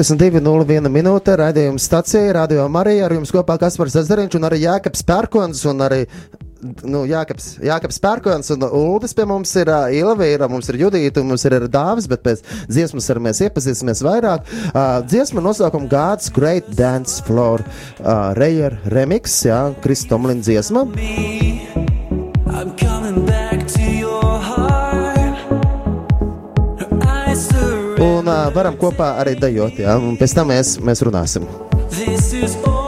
22.01 minūte raidījuma stacija, radio Marija, ar jums kopā Kaspars Zariņš un arī Jākaps Pērkons un arī nu, Jākaps, Jākaps Pērkons un Uldis pie mums ir uh, Ilvīra, mums ir Judīta un mums ir arī Dāvis, bet pēc dziesmas ar mēs iepazīsimies vairāk. Uh, dziesma nosaukuma God's Great Dance Floor uh, Reyer Remix, jā, Kristomlin dziesma. I'm coming varam kopā arī dejot, jā, un pēc tam mēs, mēs runāsim. This is all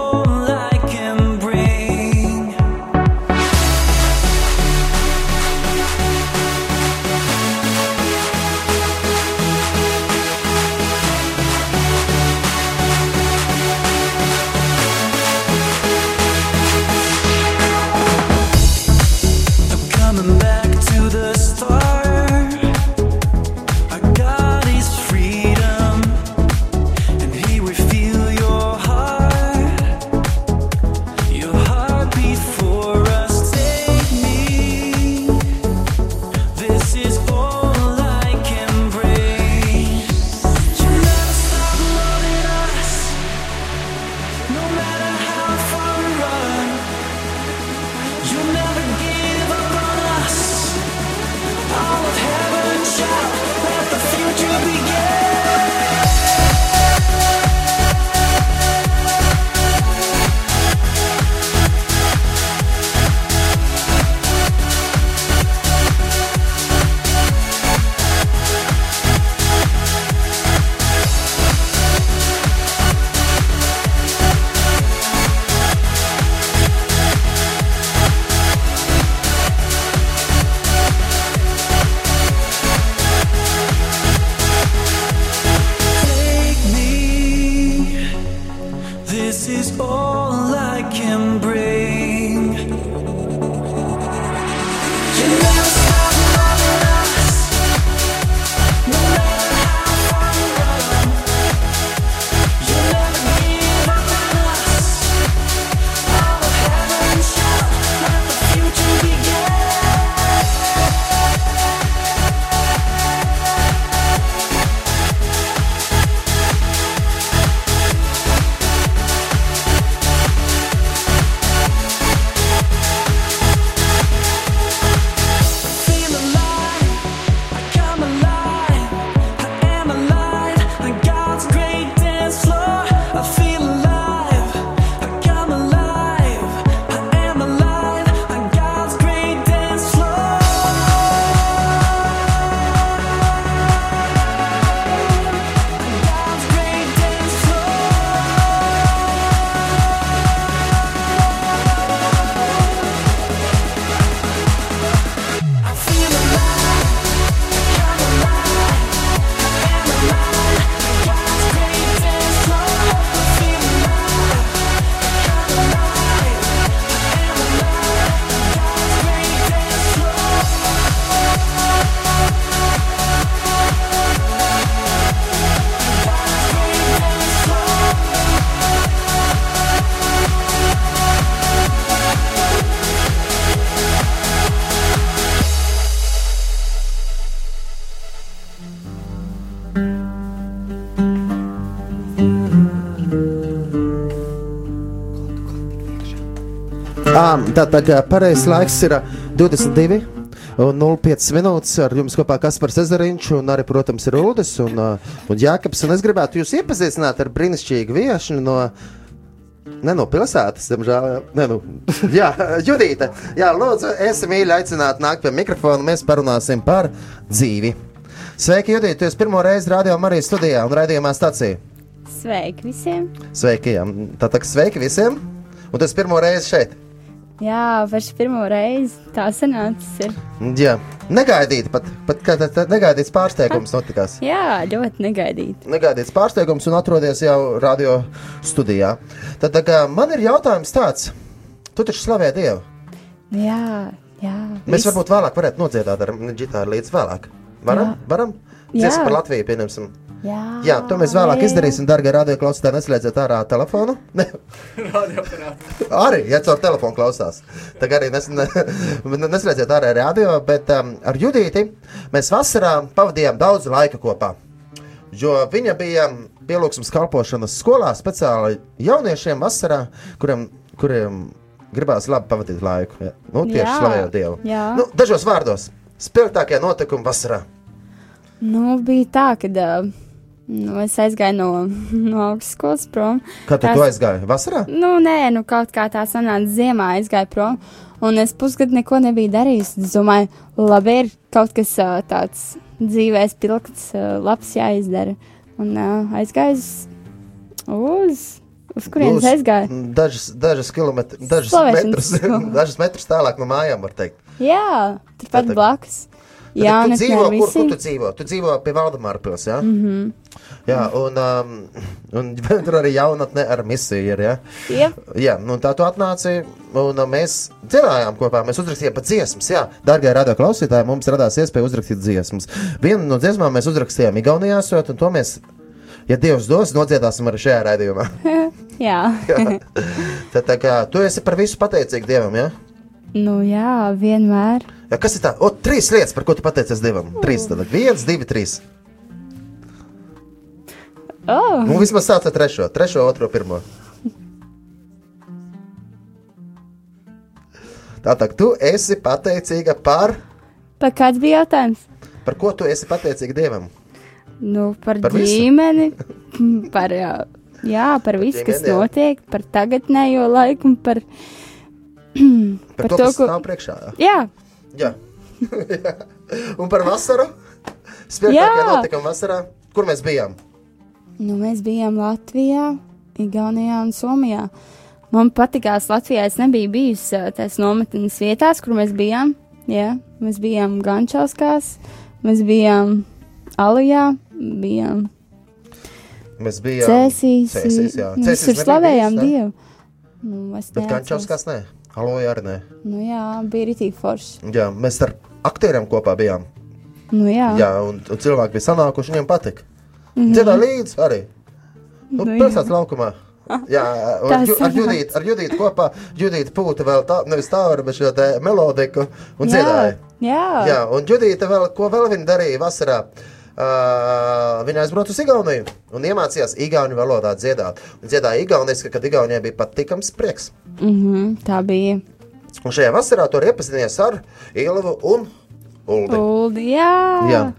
Ah, Tātad pareizais laiks ir ā, 22. Un 05 minūtes ar jums kopā Kaspars Ezeriņš un arī, protams, ir Uldis un, un Jākaps. Un es gribētu jūs iepazīstināt ar brīnišķīgu viešņu no, ne no pilsētas, diemžēl. Ne, nu, jā, Judīte, jā, lūdzu, esi mīļi aicināti nākt pie mikrofona, mēs parunāsim par dzīvi. Sveiki, Judīte, tu esi pirmo reizi radio Marijas studijā un raidījumā stācijā. Sveiki visiem! Sveiki, jā. Tātad sveiki visiem! Un tas pirmo reizi šeit. Jā, vairs pirmo reizi tā sanācis. Jā, negaidīti pat, pat kā tā, tā negaidīts pārsteigums notikās. Jā, ļoti negaidīti. Negaidīts pārsteigums un atrodies jau radio studijā. Tad tā kā, man ir jautājums tāds, tu taču slavē Dievu. Jā, jā. Mēs viss- varbūt vēlāk varētu nodziedāt ar ģitāru līdz vēlāk. Varam? Jā. Varam? Jā. Dziesmu par Latviju pieņemsim. Jā, Jā, to mēs vēlāk izdarīsim, darbie radioklausītāji. Neslēdziet ārā telefonu. Ne. arī, ja caur telefonu klausās. Kā arī nes, ne, neslēdziet ārā radio, bet um, ar Judīti mēs vasarā pavadījām daudz laika kopā. Jo viņa bija pielūgsmes kalpošanas skolā speciāli jauniešiem vasarā, kuriem, kuriem gribās labi pavadīt laiku. Ja? Nu, tieši Jā. slavējot Dievu. Jā. Nu, dažos vārdos - spilgtākie notikumi vasarā. Nu, bija tā, ka uh, nu, es aizgāju no, no augstskolas prom. Kā tu Tas- to aizgāji? Vasarā? Nu, nē, nu kaut kā tā sanāca ziemā, aizgāju prom. Un es pusgadu neko nebiju darījis. Es domāju, labi, ir kaut kas ā, tāds dzīvē spilgts, ā, labs jāizdara. Un uh, aizgāju uz. uz Uz kurienes Uz aizgāju? Dažas, dažas kilometrus, dažas metrus, dažas metrus tālāk no mājām, var teikt. Jā, turpat blakus. Jā, tu es dzīvo, kur, kur tu dzīvo? Tu dzīvo pie Valdemāra pils, jā? Mm. -hmm. Jā, un, um, un tur arī jaunatne ar misiju ir, jā? Jep. Jā, nu tā tu atnāci, un uh, mēs dziedājām kopā, mēs uzrakstījām pat dziesmas, jā. Dārgie radio klausītāji, mums radās iespēja uzrakstīt dziesmas. Vienu no dziesmām mēs uzrakstījām Igaunijā, sot, un to mēs, ja Dievs dos, nodziedāsim arī šajā raidījumā. Jā. Tad tā kā tu esi par visu pateicīgi Dievam, jā? nu jā, vienmēr. Kas ir tā? O, trīs lietas, par ko tu pateicies Dievam. Trīs, tad viens, divi, trīs. Oh, Nu, vismaz sāc ar trešo, trešo, otro, pirmo. Tātad tu esi pateicīga par, pa kāds bija jautājums? par ko tu esi pateicīga Dievam. Nu, par, Par par ģimeni, par, jā, jā, par visu, kas jā. notiek, par tagadnējo laiku un par. Par, Par to, to, kas ko- stāv priekšā. Jā, Jā. Jā. Un par vasaru? Spēcīgākie Jā. notikumi vasarā. Kur mēs bijām? nu, mēs bijām Latvijā, Igaunijā un Somijā. Man patīkās Latvijā. Es nebiju bijusi tās nometnes vietās, kur mēs bijām. Jā, mēs bijām Gančauskās, mēs bijām Alijā, bijām Mēs bijām Cēsīs. Cēsīs, jā. Mēs Cēsīs tur nebija slavējām ne? Dievu. Nu, es Bet neatceros. Gančovskās nē. Aloja arī nē. Nu, jā, bija rītīgi forši. Jā, mēs ar aktieriem kopā bijām. Nu, jā. Jā, un, un cilvēki bija sanākuši, viņiem patika. Mm -hmm. Dziedāja līdzi arī. Nu. Nu, pilsētas laukumā. Jā, ar, Ju- ar. Judītu, ar Judītu kopā. Judīta pūta vēl tā, nevis tā, bet šo te melodiku un dziedāja. jā. Jā, un Judīta vēl, ko vēl viņa darīja vasarā? Uh, viņa aizbrauca uz Igauniju un iemācījās igauņu valodā dziedāt. Dziedāja igauniski, kad Igaunijai bija patīkams prieks. Mm -hmm, tā bija. Un šajā vasarā tur iepazinies ar Ielavu un Uldi. Uldi, jā. Jā.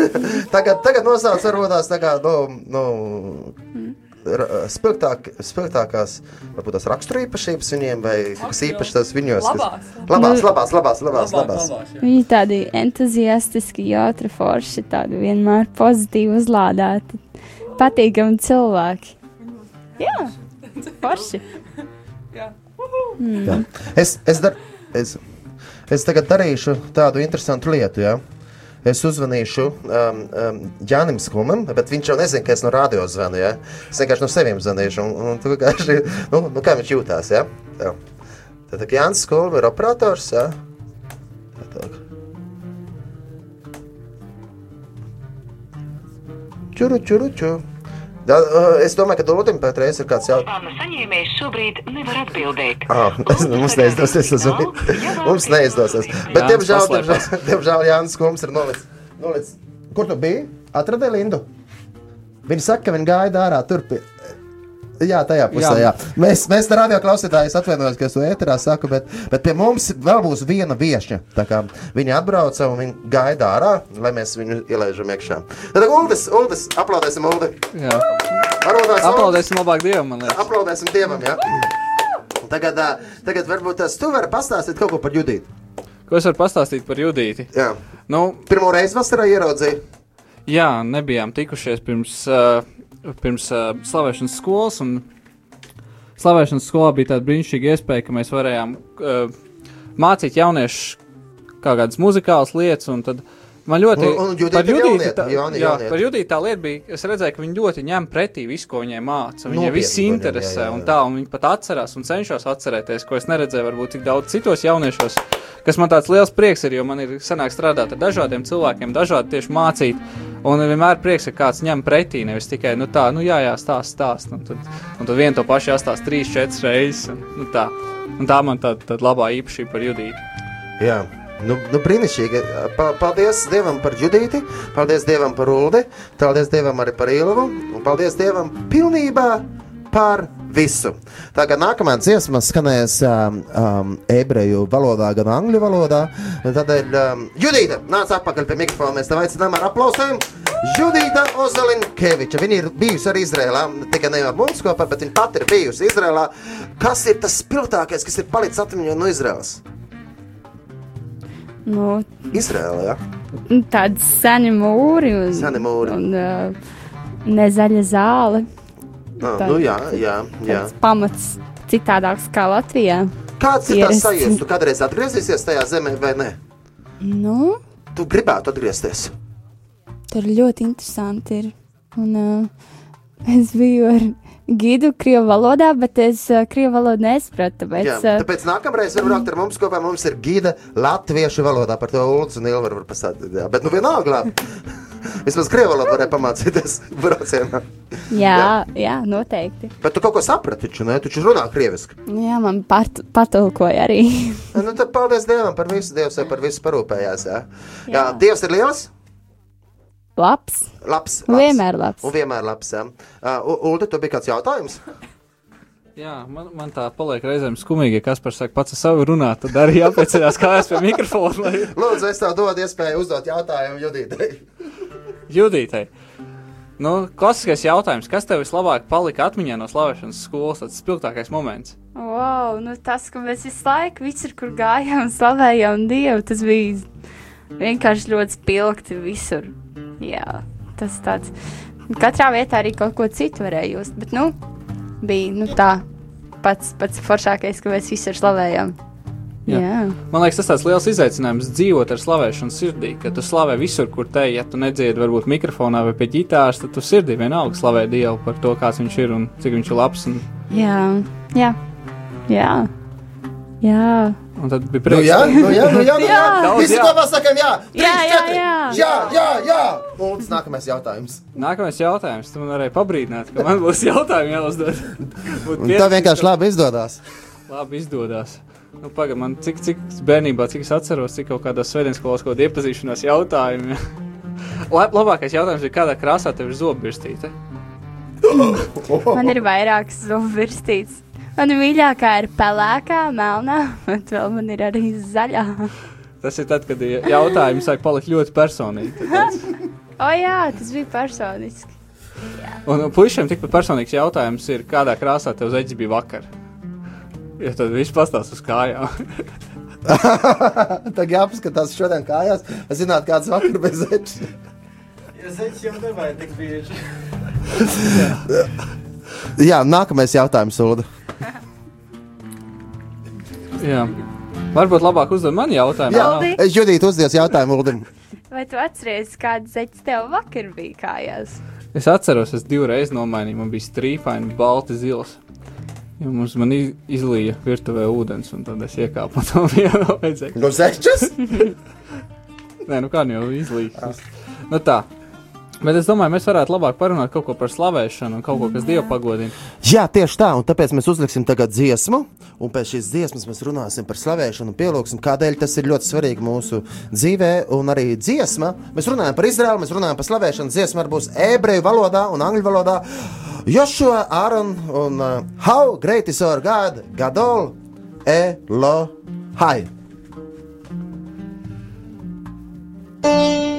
tagad, tagad nosauc varbūt tā kā, nu, nu ra- spilgtāk, spilgtākās, varbūt tās raksturīpašības viņiem, vai kas īpaši tas viņos. kas- Labās. Labās, labās, labās, labās, labās. labās jā. Viņi tādi entuziastiski, jautri, forši, tādi vienmēr pozitīvi uzlādēti, patīkami cilvēki. Jā, forši. Jā. Jā. Es, es, dar, es, es tagad darīšu tādu interesantu lietu. Ja? Es uzvanīšu um, um, Jānim Skumam, bet viņš jau nezina, ka es no radio zvanu. Ja? Es vienkārši no sevis zvanīšu. Un, un, tu vienkārši, nu, nu, kā viņš jūtās? Ja? Tā. Tad Jānis Skumam ir operators. Ja? Tā, tā. Čuru, čuru, čuru. Da, uh, es domāju, ka Dūlim patreiz ir kāds jautājums. Saņēmējs šobrīd nevar atbildēt. Ah, mums neizdosies. Mums neizdosies. Bet, diemžēl, diemžēl, diemžēl Jānis Kungs ir nolicis. nolicis. Kur tu biji? Atradēji Lindu. Viņa saka, ka viņa gāja ārā tur. Jā, tajā pusē. Jā. Jā. Mēs, mēs tam radio klausītājiem atvainojamies, ka es to ēterā saku, bet, bet pie mums vēl būs viena kā Viņa atbrauca un viņa gaida ārā, lai mēs viņu ielaižam iekšā. Tad, Uldis, Uldis, aplaudēsim Uldi. Uldis. Aplaudēsim labāk Dievam. Aplaudēsim Dievam, jā. Tagad, tagad varbūt tas tu vari pastāstīt kaut ko par Judītu. Ko es varu pastāstīt par Judīti? Jā. Nu, Pirmo reizi vasarā ieraudzīju. jā, nebijām tikušies pirms, uh, pirms uh, slavēšanas skolas. un Slavēšanas skolā bija tāda brīnišķīga iespēja, ka mēs varējām uh, mācīt jauniešus kaut kādas muzikālas lietas. un tad Man ļoti Un- un Judita tā, lieta bija, es redzēju, ka viņi ļoti ņem pretī visu, ko viņai māca. Viņai viss interesē, jā, jā, un jā. tā, un viņi pat atcerās un cenšas atcerēties, ko es neredzēju varbūt tik daudz citos jauniešos, kas man tāds liels prieks ir, jo man ir sanāk strādāt ar dažādiem cilvēkiem, dažādi tieši mācīt, un vienmēr prieks, ka kāds ņem pretī, nevis tikai, nu tā, nu jā, jā, stāst, stāst, un tad, un tad vien to pašu jāstāst trīs, četras reizes, un, nu tā, un tā man tāda tā labā īpašība par Judītu. Jā. Nu, nu brīnišķīgi. Pa, paldies Dievam par Judīti, paldies Dievam par Uldi, paldies Dievam arī par Ilvu un paldies Dievam pilnībā par visu. Tā kā nākamā dziesma skanēs um, um, ebreju valodā, gan angļu valodā. Tādēļ um, Judīta nāc atpakaļ pie mikrofona. Mēs tev aicinām ar aplausiem. Judīta Ozelinkeviča. Viņa ir bijusi arī Izrēlā. Tikai ne ar mums kopā, bet viņa pati ir bijusi Izrēlā. Kas ir tas spilgtākais, kas ir palicis atmiņā no Izrēlas? Nu, Izrēlā, jā. tādi seni mūri un, Seni mūri. un uh, nezaļa zāle. Ah, Tā- nu, jā, jā, jā. Tas pamats citādāks kā Latvijā. Kāds ir Ierasts. sajūta? Tu kādreiz atgriezīsies tajā zemē vai nē? Nu, Tu gribētu atgriezties. tur ļoti interesanti ir. Un, uh, es biju ar gidu krievu valodā, bet es uh, krievu valodu nesapratu. Tāpēc, Jā, uh, tāpēc nākamreiz var braukt ar mums kopā. Mums ir gida latviešu valodā par to Ulus un Ilvaru var pastāstīt. Jā, bet nu vienalga labi. Vismaz krievu valodu varēja pamācīties braucienā. jā, jā, noteikti. Bet tu kaut ko saprati, taču, ne? Tu taču runā krieviski. Jā, man part, patulkoja arī. Nu, tad paldies Dievam par visu. Dievs jau par visu parūpējās. Jā, jā. jā Jā. Dievs ir liels. labs. Labs, labs. Vienmēr labs. Un vienmēr labs. Jā. Uh, Ulda, tu bija kāds jautājums? Jā, man, man tā paliek reizēm skumīgi, ja kas par saka pats ar savu runāt, tad arī jāpiecerās kājas pie mikrofona. Lai... Lūdzu, es tev dodu iespēju uzdot jautājumu Judītai. Judītai. Nu, klasiskais jautājums, kas tev vislabāk palika atmiņā no slavēšanas skolas, tas spilgtākais moments? Wow, nu tas, ka mēs visu laiku visur, kur gājām, slavējām Dievu, tas bija vienkārši ļoti spilgti visur. Jā, tas tāds. Katrā vietā arī kaut ko citu varēja just, bet, nu, bija, nu, tā pats, pats foršākais, ka mēs visur slavējām. Jā. Jā. Man liekas, tas tāds liels izaicinājums dzīvot ar slavēšanu sirdī, ka tu slavē visur, kur te, ja tu nedziedi varbūt mikrofonā vai pie ģitāras, tad tu sirdī vienalga slavē Dievu par to, kāds viņš ir un cik viņš ir labs. Un, Jā, jā, jā. jā. un tad bija Nu, prieks. jā, nu, jā, nu, jā, nu, jā. Daudz Visi jā. kopā sakam, jā. Trīs, Jā, jā, četri. jā. jā, jā, jā. Un nākamais jautājums. Nākamais jautājums, tu man varēji pabrīdināt, ka man būs jautājumi jāuzdod. Būt Un tā vienkārši labi izdodas. labi izdodas. Nu, Pagaidām, man cik, cik bērnībā, cik es atceros, cik kaut kādā svētdienas skolas kaut kāda iepazīšanās jautājumi. Lab, labākais jautājums ir, kādā krāsā tev ir zobirstīte? Man ir vairākas zobvirstītes. Man mīļākā ir pelēkā, melnā, bet vēl man ir arī zaļā. Tas ir tad, kad ja- jautājumi sāk palikt ļoti personīgi. O jā, tas bija personiski. Un puišiem tikpat personīgs jautājums ir, kādā krāsā tev zeķis bija vakar? Ja tad viss pastāsta uz kājām. Tagad jāpaskatās šodien kājās. Es zinātu, kāds vakar bez zeķis. Ja zeķis jau nevajag tik bieži. Jā, nākamais jautājums, Ulu. Jā. Varbūt labāk uzdod man jautājumu. Jā, Uldi? es Judītu uzdevu jautājumu Ulim. Vai tu atceries, kāds zeķis tev vakar bija kājās? Es atceros, es divreiz nomainīju, man bija strīpaini, balti zils. Jo mums man iz- izlīja virtuvē ūdens, un tad es iekāpu un tam jau vajadzēja. No zečas? Nē, nu kā nu jau izlīja. Nu tā. Bet es domāju, mēs varētu labāk parunāt kaut ko par slavēšanu un kaut ko, kas Dievu pagodina. Jā, tieši tā, un tāpēc mēs uzliksim tagad dziesmu, Un pēc šīs dziesmas mēs runāsim par slavēšanu, pielūgsim, kādēļ tas ir ļoti svarīgi mūsu dzīvē. Un arī dziesma, mēs runājam par Izraelu, mēs runājam par slavēšanu. Dziesma arī būs ebreju valodā un angļu valodā. Joshua, Aaron un uh, How Great is Our God, Gadol, Elohai! thank you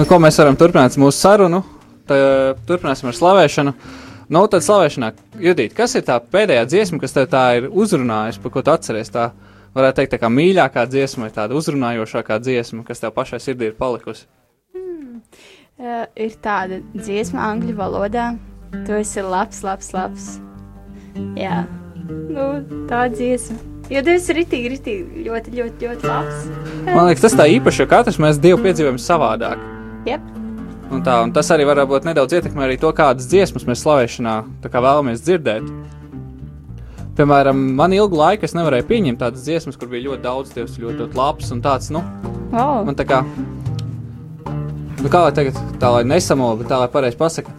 Nu, ko mēs varam turpināt mūsu sarunu? Tā, turpināsim ar slavēšanu. Nu, tad slavēšanā, Judīt, kas ir tā pēdējā dziesma, kas tev tā ir uzrunājusi, par ko tu atceries? Tā varētu teikt, tā kā mīļākā dziesma, vai tāda uzrunājošākā dziesma, kas tev pašai sirdī ir palikusi. Uh, ir tāda dziesma angļu valodā. Tu esi labs, labs, labs. Jā, nu, tā dziesma. Jo tu esi ritīgi, ritīgi, ļoti, ļoti, ļoti labs. Man liekas, tas tā īpaši, jo katrs mēs Dievu piedzīvojam savādāk. Jep. Un, tā, un tas arī varbūt nedaudz ietekmē arī to, kādas dziesmas mēs slavēšanā tā kā vēlamies dzirdēt. Piemēram, man ilgu laiku es nevarēju pieņemt tādas dziesmas, kur bija ļoti daudz dievs, ļoti, ļoti labs un tāds, nu, Oh, man tā kā, nu, kā lai tagad, tā lai nesamolo, bet tā lai pareizi pasaka.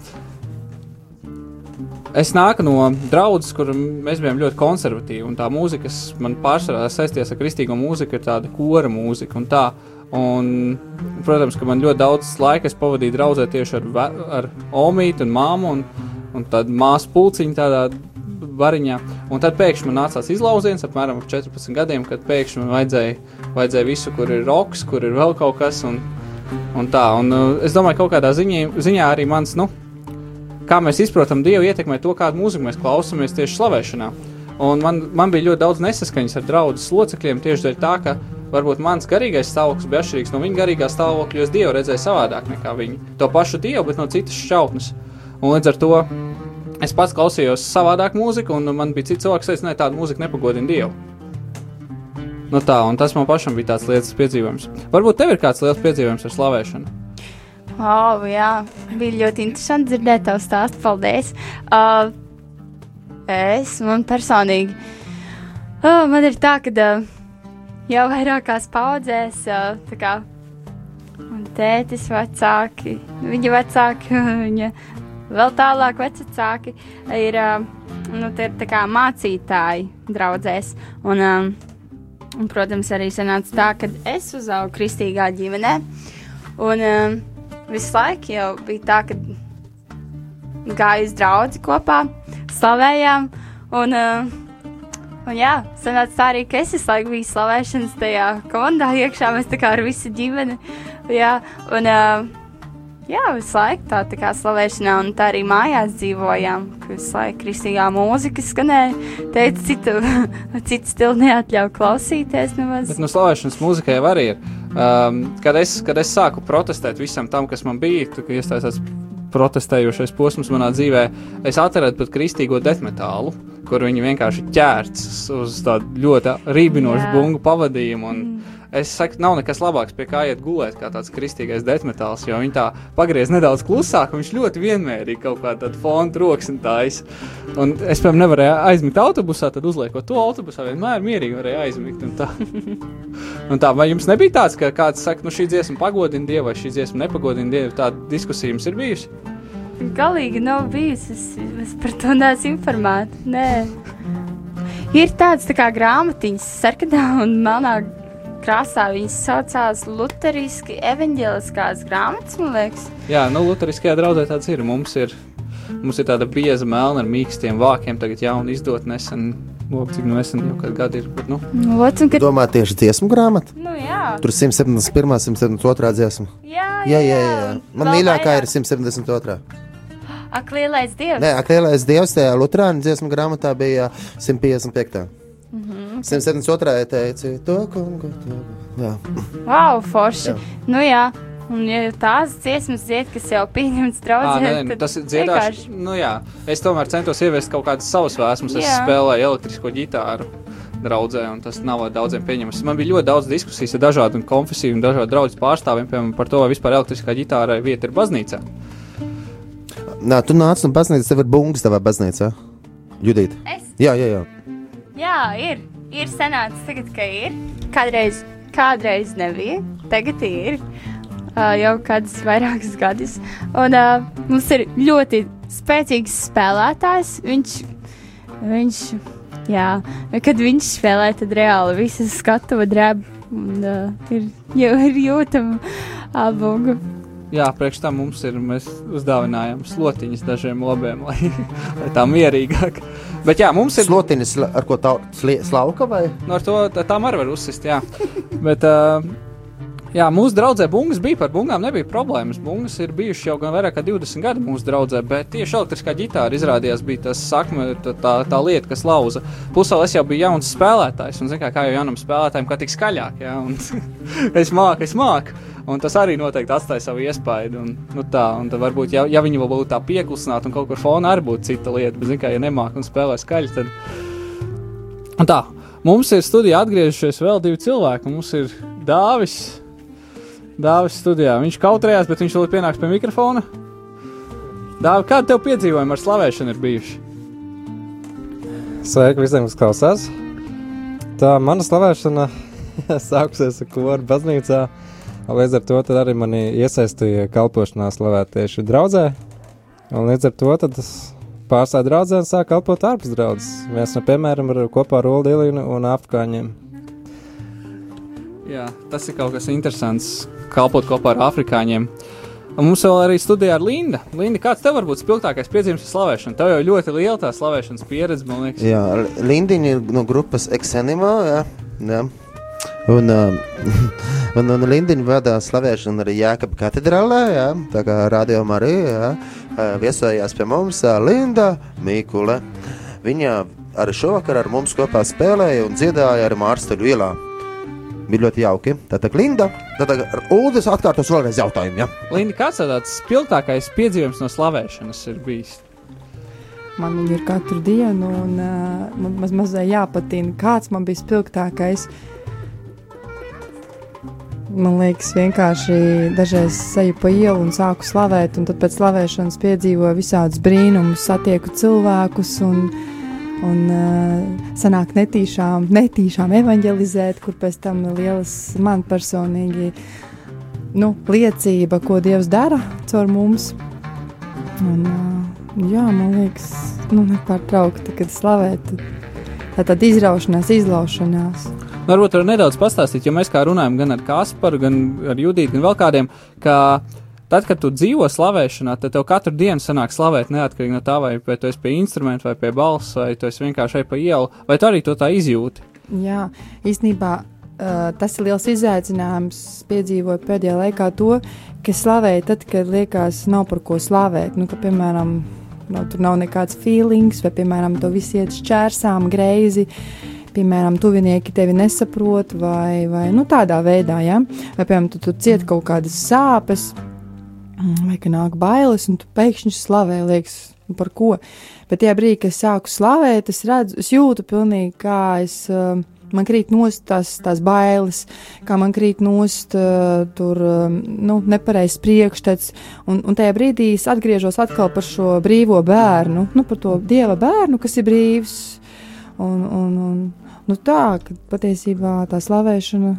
Es nāku no draudzes, kur mēs bijām ļoti konservatīvi, un tā mūzika, kas man pārsvarā saistījās ar kristīgo mūziku, ir tāda kora mūzika un tā. Un, protams, ka man ļoti daudz laika es pavadīju draudzē tieši ar, ar Omītu un māmu un, un tādu māsu pulciņu tādā variņā. Un tad pēkšņi man nācās izlauziens apmēram ap 14 gadiem, kad pēkšņi man vajadzēja, vajadzēja visu, kur ir roks, kur ir vēl kaut kas. Un, un tā, un uh, es domāju, ka kaut kādā ziņā, ziņā arī mans, nu, kā mēs izprotam Dievu, ietekmē to, kādu mūziku mēs klausāmies tieši slavēšanā. Un man, man bija ļoti daudz nesaskaņas ar draugu locekļiem tieši dēļ tā, ka varbūt mans garīgais stāvoklis bija atšķirīgs no viņa garīgā stāvokļa, jo es Dievu redzēju savādāk nekā viņi. To pašu Dievu, bet no citas šķautnes. Un līdz ar to es pats klausījos savādāk mūziku, un man bija cits cilvēks, kas teica, tāda mūzika nepagodina Dievu. Nu tā, un tas man pašam bija tāds lietas piedzīvojums. Varbūt tev ir kāds liels piedzīvojums ar slavēšanu. oh, jā, bija ļoti interesanti dzirdēt tavu stāstu. Paldies! Uh, es, man personīgi, uh, man ir tā, ka uh, jau vairākās paudzēs, kā man tētis vecāki, viņa vecāki, viņa vēl tālāk vecāki ir, nu, ir tā kā mācītāji draudzēs. Un, un, protams, arī sanāca tā, ka es uzaugu kristīgā ģimenē. Un visu laiku jau bija tā, ka gāju uz draugu kopā, slavējām. Un, uh, un jā, sanāca tā arī, ka es visu laiku biju slavēšanas tajā komandā iekšā. Mēs tā kā ar visu ģimeni. Jā, un jā, visu laiku tā, tā kā slavēšanā, un tā arī mājās dzīvojām. ka Visu laiku kristīgā mūzika skanēja. Teicu, citu, citu stilu neatļauju klausīties. Nemaz. Bet no slavēšanas mūzikai arī ir. Um, kad, es, kad es sāku protestēt visam tam, kas man bija, tad, kad iestājās protestējošais posms manā dzīvē, es atradu pat kristīgo detmetālu, kur viņi vienkārši ķērts uz tādu ļoti rībinošu Jā. bungu pavadījumu. Un Es saku, nav nekas labāks, pie kā iet gulēt, kā tāds kristīgais detmetāls, jo viņi tā pagriez nedaudz klusāk, un viņš ļoti vienmērīgi kaut kādā tādā fona troksni taisa. Un es, piemēram, nevarēju aizmigt autobusā, tad uzliekot to autobusā, vienmēr mierīgi varēju aizmigt. un tā. Vai jums nebija tāds, ka kāds saka, nu šī dziesma pagodina Dievu, vai šī dziesma nepagodina Dievu? Tāda diskusija jums ir bijusi. Galīgi nav bijusi. Es, es par to neesmu informēta. Nē. Ir tāds tā kā grāmatiņas, sarkanā un melnā krāsā. Viņas saucās Lutheriski evaņģēliskās grāmatas, man liekas. Jā, nu, Lutheriskajā draudzē tāds ir. Mums ir, mums ir tāda bieza melna ar mīkstiem vākiem, tagad jaunu izdot nesen. Lūk, cik nu nesen jau kādu gadu ir. Bet, nu, Nu, Lūdzu, kad... Domā tieši dziesmu grāmatu? Nu, jā. Tur 171, 172 dziesma. jā, Jā, jā, jā. un Man mīļākā ir 172. Ak, lielais dievs. Nē, aklielais dievs tajā Lutāņu dziesmu grāmatā bija 155. Mm -hmm. 172. teica, to kungu. to kungu." Jā. Wow, forši. Jā. Nu jā, un ja tās dziesmas dzied, kas jau pieņemts draudzē, tad tas ir vienkārši- dziedāšana. Nu, jā, es tomēr centos ieviest kaut kādas savas vēsmas. Es spēlēju elektrisko ģitāru draudzē, un tas nav daudziem pieņemams. Man bija ļoti daudz diskusijas ar dažādiem konfesiju un dažādu draugu pārstāvjiem piemēram, par to, vai vispār elektriskā ģitārai vieta ir baznīcā. Nā, tu nāc no baznīcas, tev ir bungas tavā baznīcā. Judīt. Es, Jā, jā, jā. jā, ir. Ir sanācis tagad, ka ir. Kādreiz, kādreiz nebija. Tagad ir. Jau kādus vairākus gadus. Un mums ir ļoti spēcīgs spēlētājs. Viņš, viņš, jā, kad viņš spēlē, tad reāli visas skatuve drēb. Un uh, ir, jau ir jūtama abugu. Jā, priekš tam mums ir. Mēs uzdāvinājām slotiņas dažiem lobiem, lai, lai tā mierīgāk. Bet jā, mums ir. Slotinis, ar ko tā slauka vai? Nu, ar to tā- tām arī var uzsist, jā. Bet, uh, jā, mūsu draudzē bungas bija par bungām, nebija problēmas. Bungas ir bijušas jau gan vairāk kā 20 gadi mūsu draudzē, bet tieši elektriskā ģitāra izrādījās bija tas sakme, tā, tā, tā lieta, kas lauza. Plus vēl es jau biju jauns spēlētājs, un zinu, kā, kā jau jaunam spēlētājam, kā tik skaļāk, jā, un es māku, es māku. Un tas arī noteikti atstāja savu iespaidu. Un, nu tā, un tad varbūt, ja, ja viņi vēl būtu tā pieklusināti un kaut kur fonā arī būtu cita lieta, bet, zinu, kā, ja nemāk un spēlē skaļi, tad Un tā, mums ir studijā atgriežušies vēl divi cilvēki. Mums ir Dāvis. Dāvis studijā. Viņš kautrējās, bet viņš vēl pienāks pie mikrofona. Dāvis, kāda tev piedzīvojuma ar slavēšanu ir bijuši? Sveiki visiem, kas klausās. Tā mana slavēšana sākusies ar koru baznīcā. Līdz ar to arī mani iesaistīja kalpošanā slavēt tieši draudzē. Un līdz ar to tad es pārstāju draudzē un sāku kalpot ārpus draudzes. Mēs, nu, piemēram, ar, kopā ar Ulu Dilīnu un Afrikāņiem. Jā, tas ir kaut kas interesants. Kalpot kopā ar afrikāņiem. Un mums vēl arī studijā ir Linda. Linda, kāds tev var būt spilgtākais piedzīvums ar slavēšanu? Tev jau ļoti liela tā slavēšanas pieredze, man liekas. Jā, Lindiņa ir no grupas Exenimā. Jā, jā. Un, uh, un, un Lindiņa vada slavēšanu arī Jēkabā katedrālē. Jā, tā kā arī jā, uh, viesojās pie mums Linda Mikule. Viņa arī šovakar ar mums kopā spēlēja un dziedāja ar Mārstaļu ielā. Bija ļoti jauki. Tātad Linda, tātad Uldis atkārtos vēlreiz jautājumu. Ja? Linda, kāds tāds spilgtākais piedzīvums no slavēšanas ir bijis? Man viņa ir katru dienu, un uh, man maz, mazliet jāpatina, kāds man bija spilgtākais. Man liekas, vienkārši dažreiz eju pa ielu un sāku slavēt, un tad pēc slavēšanas piedzīvoju visādus brīnumus, satieku cilvēkus, un, un uh, sanāk netīšām, netīšām evanģelizēt, kur pēc tam lielas man personīgi nu, liecība, ko Dievs dara caur mums. Un, uh, jā, man liekas, nu, nepārtraukti, kad slavēt, tā tāda izraušanās, izlaušanās. Varbūt var nedaudz pastāstīt, jo mēs kā runājam gan ar Kasparu, gan ar Judītu, gan vēl kādiem, ka tad, kad tu dzīvo slavēšanā, tad tev katru dienu sanāk slavēt neatkarīgi no tā, vai, vai tu esi pie instrumenta, vai pie balss, vai tu esi vienkārši pa ielu, vai tu arī to tā izjūti. Jā, īstenībā uh, tas ir liels izaicinājums. Piedzīvoju pēdējā laikā to, ka slavēju tad, kad liekas, nav par ko slavēt. Nu, ka, piemēram, nav, tur nav nekāds feelings, vai, piemēram, to viss iet šķērsām, greizi. Piemēram, tuvinieki tevi nesaprot, vai, vai nu, tādā veidā, ja? vai, piemēram, tu, tu cieti kaut kādas sāpes, vai ka nāk bailes, un tu pēkšņi slavē, liekas, nu, par ko. Bet tajā brīdī, kad es sāku slavēt, es redzu, es jūtu pilnīgi, kā es. Uh, Man krīt nost tās, tās bailes, kā man krīt nost uh, tur, um, nu, nepareizs priekšstats. Un, un tajā brīdī es atgriežos atkal par šo brīvo bērnu, nu, par to dieva bērnu, kas ir brīvs. Un, un, un, nu, tā, ka patiesībā tā slavēšana,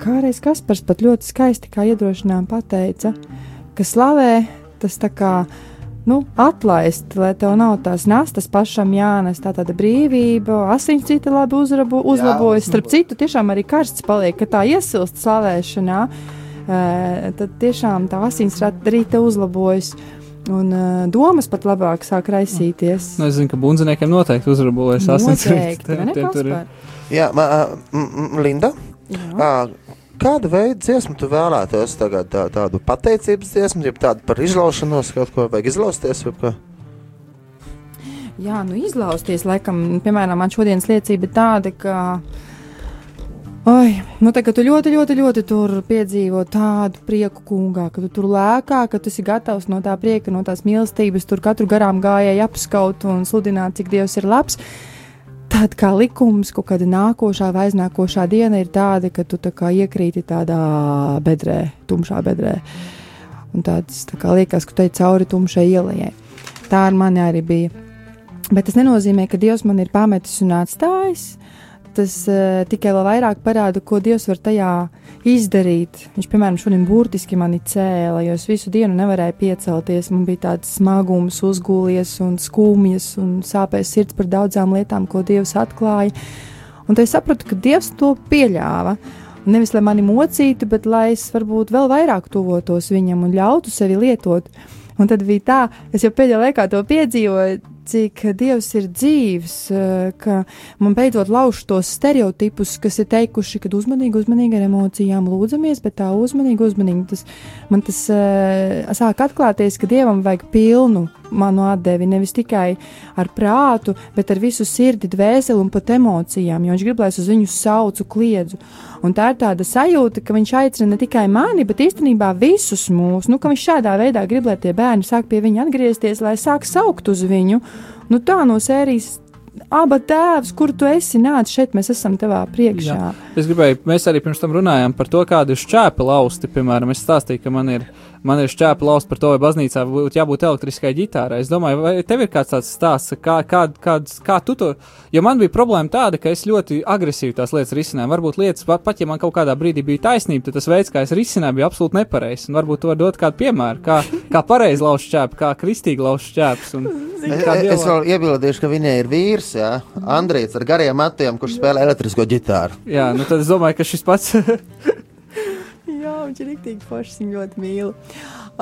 kādreiz Kaspars pat ļoti skaisti kā iedrošinājumi pateica, ka slavē tas tā kā nu, atlaist, lai tev nav tās nastas pašam jānes, tā tāda brīvība, asins cita labi uzrabu, uzlabojas. Starp citu, tiešām arī karsts paliek, ka tā iesilst slavēšanā, tad tiešām tā asins rīta uzlabojas. Un uh, domas pat labāk sāk raisīties. Nu, es zinu, ka bundziniekiem noteikti uzrabojas Noteikti, vai ne, Kaspar? Jā, ma, m, Linda. Jā. Ā, kādu veidu dziesmu tu vēlētos? Tagad tā, tādu pateicības dziesmu, jeb tādu par izlaušanos, kaut ko vajag izlausties. Jā, nu izlausties, laikam, piemēram, man šodienas liecība ir tāda, ka. Oi, nu tā, tu ļoti, ļoti, ļoti tur piedzīvo tādu prieku kungā, ka tu tur lēkā, ka tu esi gatavs no tā prieka, no tās mīlestības, tur katru garām gājēju apskaut un sludināt, cik Dievs ir labs. Tad kā likums, kaut kāda nākošā vai aiznākošā diena ir tāda, ka tu tā kā iekrīti tādā bedrē, tumšā bedrē. Un tāds tā kā liekas, ka tu ej cauri tumšai ielai. Tā ar mani arī bija. Bet tas nenozīmē, ka Dievs man ir pametis un atstājis. Tas uh, tikai vēl vairāk parāda, ko Dievs var tajā izdarīt. Viņš, piemēram, šodien burtiski mani cēla, jo es visu dienu nevarēju piecelties. Man bija tāds smagums, uzgūlies un skumjas un sāpēs sirds par daudzām lietām, ko Dievs atklāja. Un tad es sapratu, ka Dievs to pieļāva. Nevis lai mani mocītu, bet lai es varbūt vēl vairāk tuvotos viņam un ļautu sevi lietot. Un tad bija tā, es jau pēdējā laikā to piedzīvoju, cik Dievs ir dzīves, eh, ka man beidzot lauž tos stereotipus, kas ir teikuši, ka uzmanīgi, uzmanīgi ar emocijām lūdzamies, bet tā uzmanīgi, uzmanīgi. Tas, man tas uh, sāk atklāties, ka Dievam vajag pilnu manu atdevi, nevis tikai ar prātu, bet ar visu sirdi, dvēseli un pat emocijām, jo viņš grib, lai es uz viņu saucu, kliedzu. Un tā ir tāda sajūta, ka viņš aicina ne tikai mani, bet īstenībā visus mūs. Nu, ka viņš šādā veidā grib, lai tie bērni sāk pie viņa atgriezties, lai sāk saukt uz viņu. Nu, tā no sērijas. Aba tēvs, kur tu esi nācis šeit, mēs esam tevā priekšā. Jā. Es gribēju, mēs arī pirms tam runājām par to, kādi ir šķēpi lausti. Piemēram, es stāstīju, ka man ir, man ir šķēpi lausti par to, vai baznīcā būtu jābūt elektriskai ģitārai. Es domāju, vai tev ir kāds tāds stāsts, kā, kā, kāds, kā tu to. Jo man bija problēma tāda, ka es ļoti agresīvi tās lietas risināju. Varbūt lietas, pat, ja man kaut kādā brīdī bija taisnība, tad tas veids, kā es risināju, bija absolūti nepareizs. Un Varbūt tu vari dot kādu piemēru, kā, kā pareizi lauzt šķēpi, kā kristīgi lauzt šķēpus. un Es, es vēl iebildīšu, ka viņai ir vīrs, jā, Andrejs ar gariem matiem, kurš spēlē elektrisko ģitāru. Jā, nu tad es domāju, ka šis pats. Jā, viņš ir rīktīgi foršs, viņu ļoti mīlu.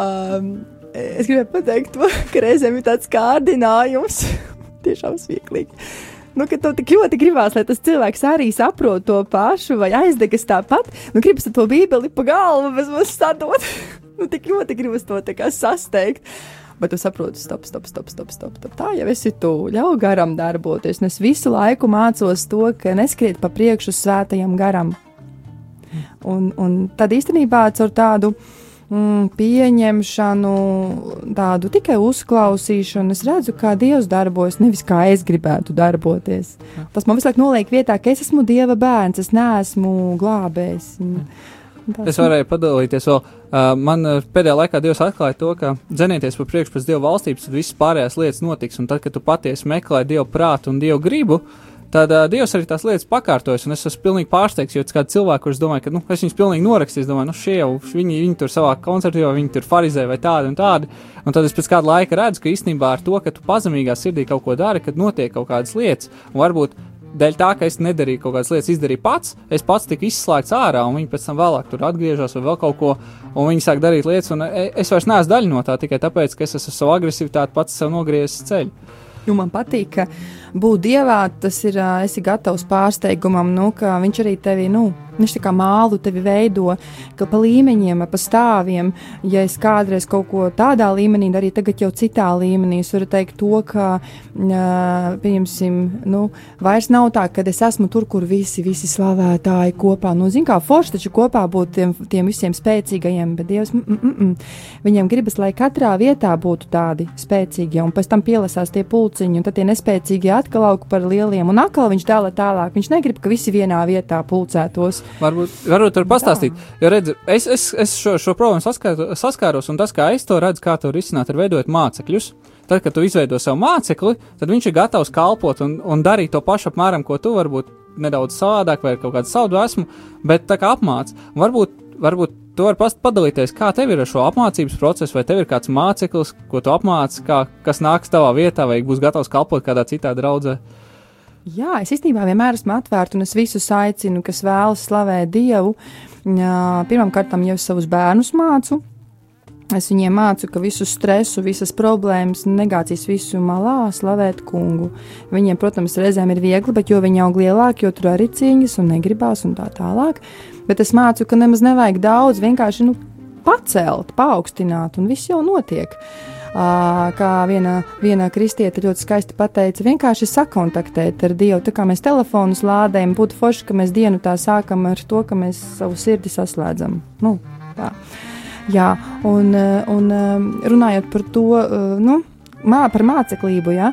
Um, es gribēju pateikt, ka reizēm ir tāds kārdinājums, tiešām smieklīgi. Nu, ka tev tik ļoti gribās, lai tas cilvēks arī saprot to pašu, vai aizdegas tāpat. Nu, gribas to bībeli pa galvu, bez mazas sadot. nu, tik ļoti gribas to sasteigt. Bet tu saproti, stop, stop, stop, stop, stop, stop. Tā jau esi tu. Ļauj garam darboties. Un es visu laiku mācos to, ka neskriet pa priekšu svētajam garam. Un, un tad īstenībā caur tādu mm, pieņemšanu, tādu tikai uzklausīšanu, es redzu, kā Dievs darbojas, nevis kā es gribētu darboties. Tas man visu laiku noliek vietā, ka es esmu Dieva bērns, es neesmu glābējs. Es varēju padalīties vēl. Uh, man uh, pēdējā laikā Dievs atklāja to, ka dzenieties pa priekšu pēc Dieva valstības, tad visas pārējās lietas notiks. Un tad, kad tu patiesi meklē Dieva prātu un Dieva gribu, tad uh, Dievs arī tās lietas pakārtojas. Un es esmu pilnīgi pārsteigts, jo kāds cilvēks, kurš domāja, ka nu, es viņus pilnīgi norakstīju, domāju, nu šie jau viņi, viņi tur savā koncertā, vai viņi tur farizē vai tādi un tādi. Un tad es pēc kāda laika redzu, ka īstenībā ar to, ka tu pazemīgā sirdī kaut ko dari, kad notiek kaut kādas lietas, un varbūt dēļ tā, ka es nedarīju kaut kādas lietas, izdarīju pats, es pats tiku izslēgts ārā, un viņi pēc tam vēlāk tur atgriežas vai vēl kaut ko, un viņi sāk darīt lietas, un e- es vairs neesmu daļa no tā tikai tāpēc, ka es esmu savu agresivitāti pats sev nogriezis ceļu. Jo man patīk, ka būt dievā, tas ir, esi gatavs pārsteigumam, nu, ka viņš arī tevi, nu, viņš tā kā mālu tevi veido, ka pa līmeņiem, pa stāviem, ja es kādreiz kaut ko tādā līmenī darīju, tagad jau citā līmenī, es varu teikt to, ka, pieņemsim, nu, vairs nav tā, ka es esmu tur, kur visi, visi slavētāji kopā, nu, zin kā forši taču kopā būt tiem, tiem visiem spēcīgajiem, bet Dievs, mm, mm, mm, viņam gribas, lai katrā vietā būtu tādi spēcīgi, un pēc tam pielasās tie pulciņi, un tad tie nespēcīgie atkal aug par lieliem, un atkal viņš dala tālāk. Viņš negrib, ka visi vienā vietā pulcētos. Varbūt, varbūt tur pastāstīt. Jo, redz, es, es, es šo, šo problēmu saskāru, saskāros, un tas, kā es to redzu, kā to risināt, ir veidot mācekļus. Tad, kad tu izveido savu mācekli, tad viņš ir gatavs kalpot un, un darīt to pašu apmēram, ko tu varbūt nedaudz savādāk vai kaut kādu savu dvēsmu, bet tā kā apmāc. Varbūt, varbūt tu vari padalīties, kā tev ir ar šo apmācības procesu, vai tev ir kāds māceklis, ko tu apmāci, kā, kas nāks tavā vietā, vai būs gatavs kalpot kādā citā draudzē. Jā, es īstenībā vienmēr esmu atvērta, un es visus aicinu, kas vēlas slavēt Dievu. Pirmkārt, jau savus bērnus mācu. Es viņiem mācu, ka visu stresu, visas problēmas, negācijas visu malā, slavēt kungu. Viņiem, protams, reizēm ir viegli, bet jo viņi aug lielāki, jo tur arī cīņas un negribās un tā tālāk. Bet es mācu, ka nemaz nevajag daudz, vienkārši nu, pacelt, paaugstināt, un viss jau notiek. Kā viena, viena kristiete ļoti skaisti pateica, vienkārši sakontaktēt ar Dievu. Tā kā mēs telefonus lādējam, būtu forši, ka mēs dienu tā sākam ar to, ka mēs savu sirdi saslēdzam. Nu, tā. Jā, un, eh, un eh, runājot par to, eh, nu, mā, par māceklību, jā.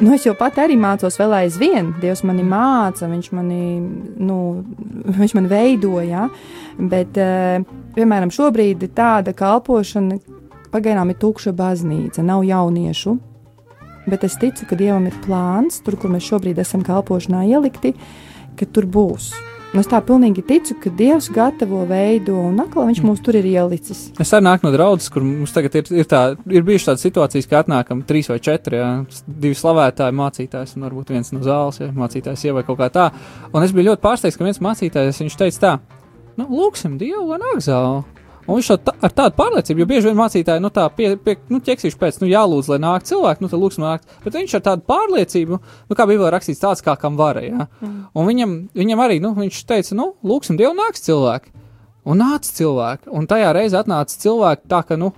Nu, es jau pat arī mācos vēl aizvien. Dievs mani māca, viņš mani, nu, viņš mani veidoja. Bet, piemēram, šobrīd tāda kalpošana, pagaidām ir tukša baznīca, nav jauniešu. Bet es ticu, ka Dievam ir plāns, tur, kur mēs šobrīd esam kalpošanā ielikti, ka tur būs. Es tā pilnīgi ticu, ka Dievs gatavo veidu, un atkal viņš mūs tur ir ielicis. Es arī nāku no draudzes, kur mums tagad ir, ir, tā, ir bijušas tādas situācijas, ka atnākam trīs vai četri, jā, divi slavētāji, mācītājs un varbūt viens no zāles, jā, mācītājs jau vai kaut kā tā. Un es biju ļoti pārsteigts, ka viens mācītājs viņš teica tā, nu, lūksim Dievu, lai nāk zāle. Un viņš tā, ar tādu pārliecību, jo bieži vien mācītāji, nu, tā pie, pie nu, ķeksīšu pēc, nu, jālūdz, lai nāk cilvēki, nu, tad lūksim nākt. Bet viņš ar tādu pārliecību, nu, kā bija rakstīts, tāds kā kam varēja. Mm. Un viņam, viņam arī, nu, viņš teica, nu, lūksim Dievu, nāks cilvēki. Un nāca cilvēki. Un tajā reizē atnāca cilvēki tā, ka, nu,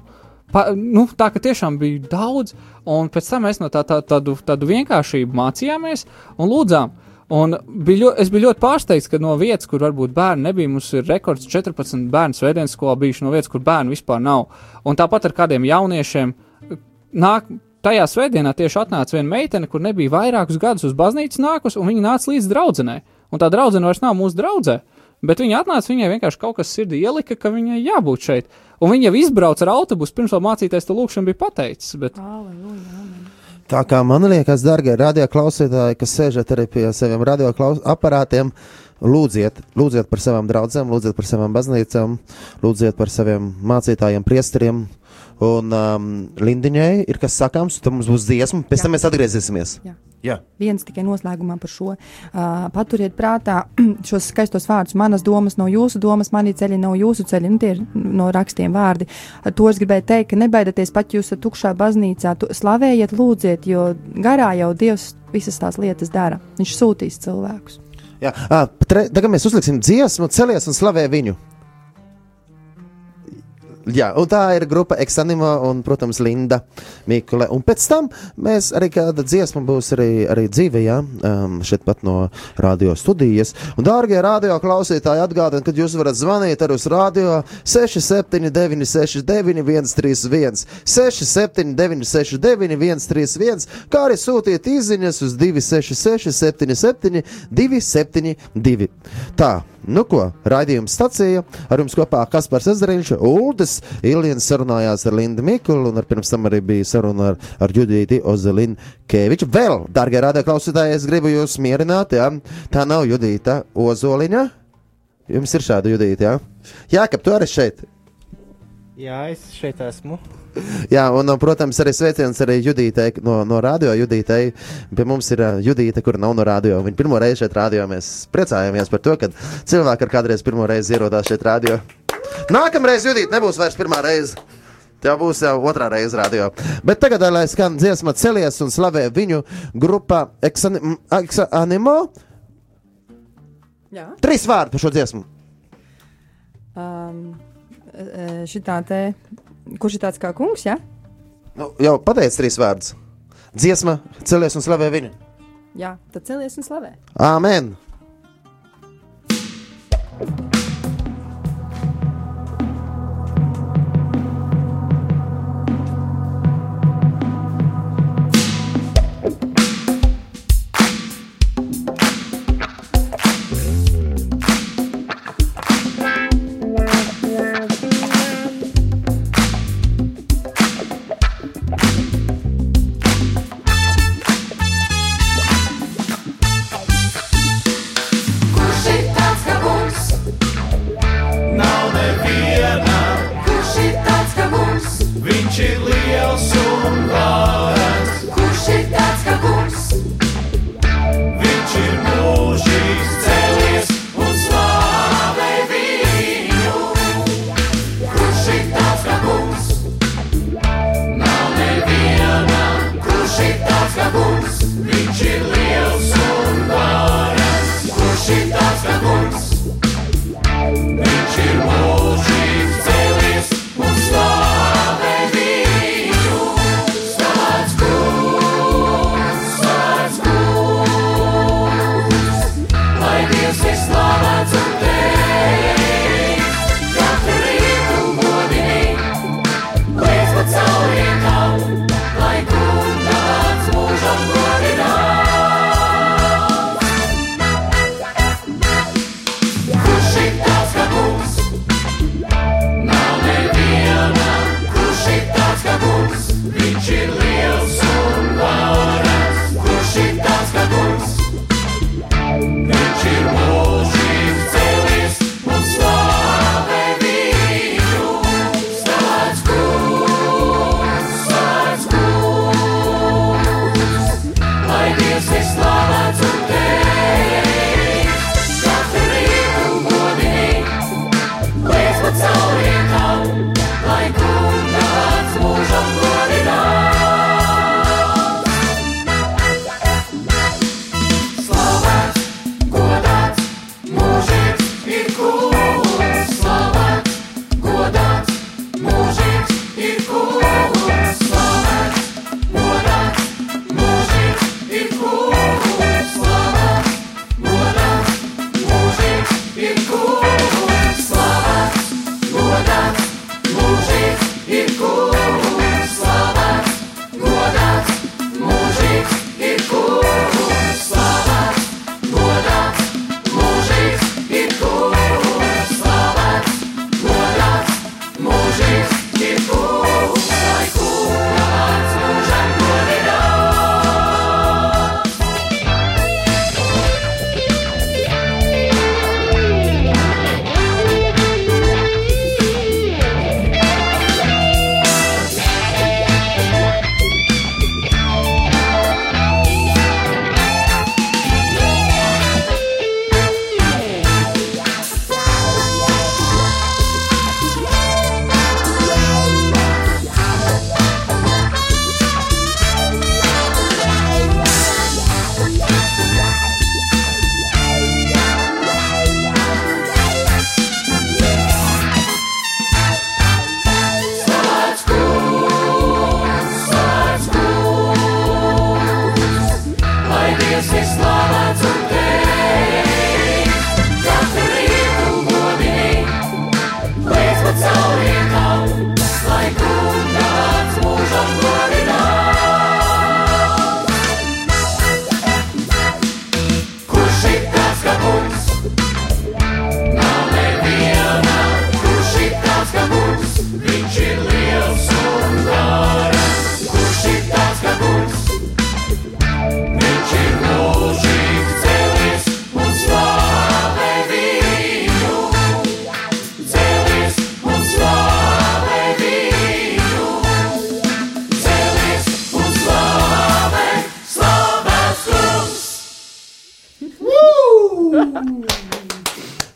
pa, nu, tā ka tiešām bija daudz. Un pēc tam mēs no tā, tā, tādu, tādu vienkāršību mācījāmies un lūdzām. Un bija ļoti, es biju ļoti pārsteigts, ka no vietas, kur varbūt bērni nebija, mums ir rekords 14 bērnu svētdienas skolā bijuši no vietas, kur bērnu vispār nav. Un tāpat ar kādiem jauniešiem nāk. Tajā svētdienā tieši atnāca viena meitene, kur nebija vairākus gadus uz baznīcu nākus, un viņa nāca līdz draudzenei. Un tā draudzene vairs nav mūsu draudzene. Bet viņa atnāca, viņai vienkārši kaut kas sirdī ielika, ka viņai jābūt šeit. Un viņa jau izbrauca ar autobusu, pirms vēl mācīties to lūkšanu bija pateicis. Bet... Tā kā man liekas, darbie radioklausītāji, kas sēžat arī pie saviem radioaparātiem, lūdziet, lūdziet par savām draudzēm, lūdziet par savām baznīcām, lūdziet par saviem mācītājiem, priesteriem. Un um, Lindiņai ir kas sakāms, tad mums būs dziesma, pēc Jā. tam mēs atgriezīsimies. Jā. Jā. Viens tikai noslēgumā par šo. Uh, paturiet prātā šos skaistos vārdus. Manas domas nav jūsu domas, mani ceļi nav jūsu ceļi. Nu, tie ir no rakstiem vārdi. To es gribēju teikt, ka nebaidieties pat jūs tukšā baznīcā. Tu, slavējiet, lūdziet, jo garā jau Dievs visas tās lietas dara. Viņš sūtīs cilvēkus. Jā. À, tre, tagad mēs uzliksim dziesmu, celies un slavē viņu. Jā, un tā ir grupa Exanima un, protams, Linda Mikule. Un pēc tam mēs arī kāda dziesma būs arī, arī dzīve, jā, um, šeit pat no radio studijas. Un, dārgie radio klausītāji, atgādinu, ka jūs varat zvanīt arī uz radio 679 69 131, 679 69 131, kā arī sūtīt izziņas uz 266 77 272. Tā. Nu ko, raidījums stacija ar jums kopā Kaspars Ezeriņš, Uldis, Ilijas sarunājās ar Lindu Mikulu un ar pirms tam arī bija saruna ar, ar Judīti Ozelinu Kēviču. Vēl, dārgie rādītāji, es gribu jūs mierināt, jā, tā nav Judīta Ozoliņa. Jums ir šāda Judīta, jā? Jā, ka tu arī šeit. Jā, es šeit esmu. Jā, un, protams, arī sveiciens arī Judītei no, no radio Judītei. Pie mums ir Judīte, kur nav no radio. Viņa pirmo reizi šeit radio. Mēs priecājamies par to, ka cilvēki ar kādreiz pirmo reizi ierodās šeit radio. Nākamreiz Judīte nebūs vairs pirmā reize. Tā būs jau otrā reize radio. Bet tagad, lai skan dziesma celies un slavē viņu grupa Exani- Exanimo. Jā. Trīs vārdi par šo dziesmu. Um, e, šitā te, kurš ir tāds kā kungs, jā? Nu, jau pateicis trīs vārdus. Dziesma celies un slavē viņu. Jā, tad celies un slavē. Āmen! Kurš ir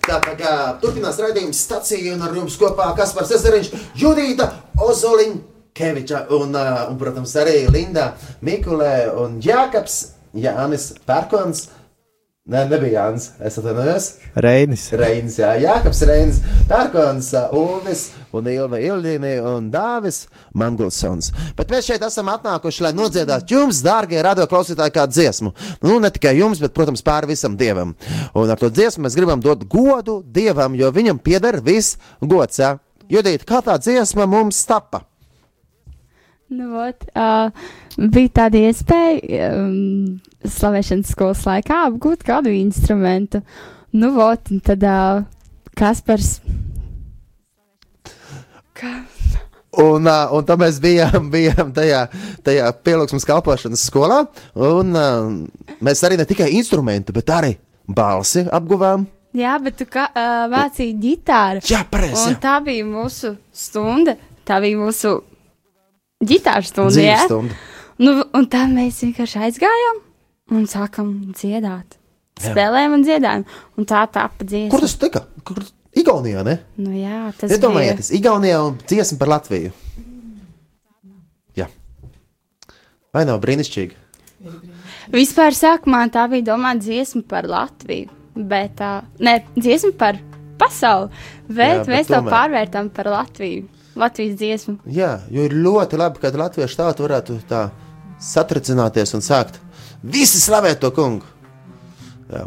Tā kā turpinās raidījums stācija un ar jums kopā Kaspars Ezeriņš, Judīta Ozoliņa, Keviča un, uh, un, protams, arī Linda Mikulē un Jākaps Jānis Pērkons. Nē, nebija Jānis. Es atvainojos. Reinis. Reinis, jā, Jākaps Reinis, Pērkons, Ulvis un Ilva Ilģīni un Dāvis Mangulsons. Bet mēs šeit esam atnākuši, lai nodziedātu jums, dārgie radioklausītāji, kādu dziesmu. Nu, ne tikai jums, bet, protams, pāri visam dievam. Un ar to dziesmu mēs gribam dot godu dievam, jo viņam pieder viss gods. Jā. Judīt, kā tā dziesma mums tapa? Nu, ot, uh, bija tāda iespēja um, slavēšanas skolas laikā apgūt kādu instrumentu. Nu, ot, un tad uh, Kaspars. Kā? Un, uh, un tad mēs bijām, bijām tajā, tajā pielūgsmes kalpošanas skolā. Un, uh, mēs arī ne tikai instrumentu, bet arī balsi apguvām. Jā, bet tu kā, uh, mācīji ģitāru. Jā, pareizi. Un tā bija mūsu stunda. Tā bija mūsu ģitāra stunda. Dzīves jā. stunda. Nu, un tā mēs vienkārši aizgājām un sākām dziedāt. Jā. Spēlējām un dziedājām. Un tā tāpa dziesma. Kur tas tika? Kur? Igaunijā, ne? Nu, jā, tas Iedomājieties, Igaunijā un dziesma par Latviju. Jā. Vai nav brīnišķīgi? Vispār sākumā tā bija domāta dziesma par Latviju. Bet tā, ne, dziesma par pasauli. Bet Jā, bet mēs to tomēr. pārvērtām par Latviju. Latvijas dziesmu. Jā, jo ir ļoti labi, ka latviešu tauta varētu tā satricināties un sākt visi slavēt to kungu. Jā.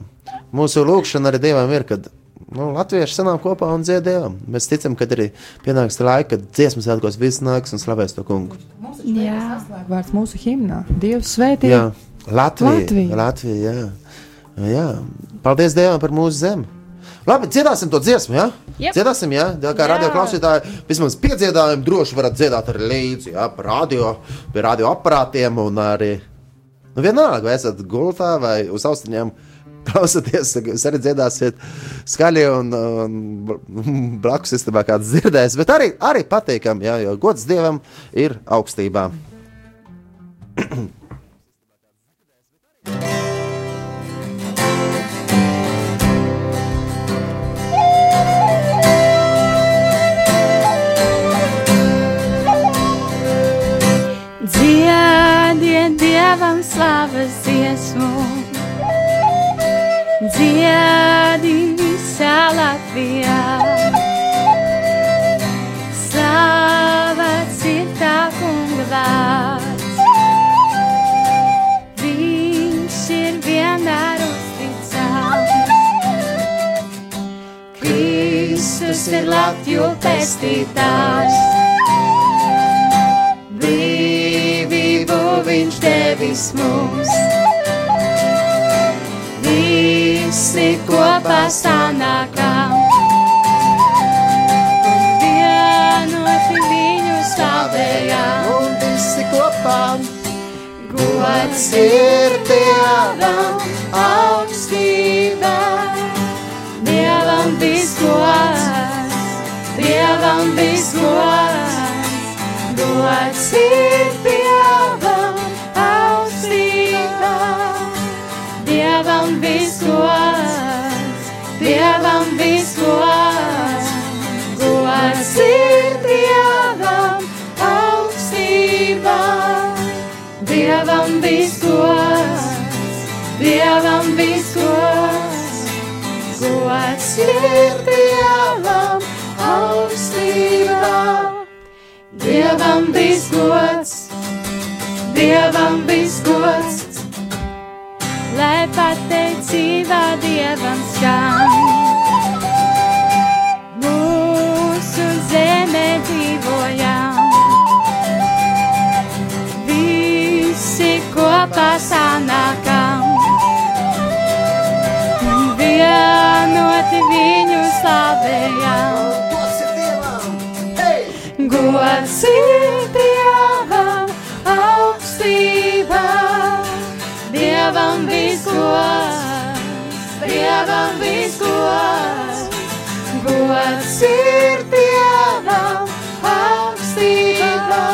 Mūsu lūkšana arī dievam ir, kad nu, latvieši sanāk kopā un dzied dievam. Mēs ticam, ka arī pienāks laika, kad dziesmas svētkos viss nāks un slavēs to kungu. Jā, vārds mūsu himnā. Dievs svētī. Jā, Latvija. Latvija. Latvija jā. jā. Paldies Dievam par mūsu zemi. Labi, dziedāsim to dziesmu, jā? Jep. Dziedāsim, jā, tā kā Jā. radio klausītāji vismaz piedziedājumu droši varat dziedāt arī līdzi, jā, pa radio, pie radio aparātiem un arī, nu vienalga, vai esat gultā vai uz austiņām klausoties, jūs arī dziedāsiet skaļi un, un blakus istabā kāds dzirdēs, bet arī, arī patīkam, jā, jo gods Dievam ir augstībā. dievam slavas dziesmu, dziedi visā Latvijā. Slavēts ir tā kunga vārds, viņš ir vienmēr uzticams. Kristus ir Latviju pestītājs. Viņš devis mums. Visi kopā sanākam. Un vienoti viņu slavējam. Un visi kopā Gods ir Dievam Gods ir Dievam augstībā. Dievam visgods, Dievam visgods, lai pateicībā Dievam skan. Mūsu zemē dzīvojam, visi kopā sanākam. Slavējam. Gods ir Dievam augstībā, Dievam visgods, Dievam visgods. Gods ir Dievam augstībā,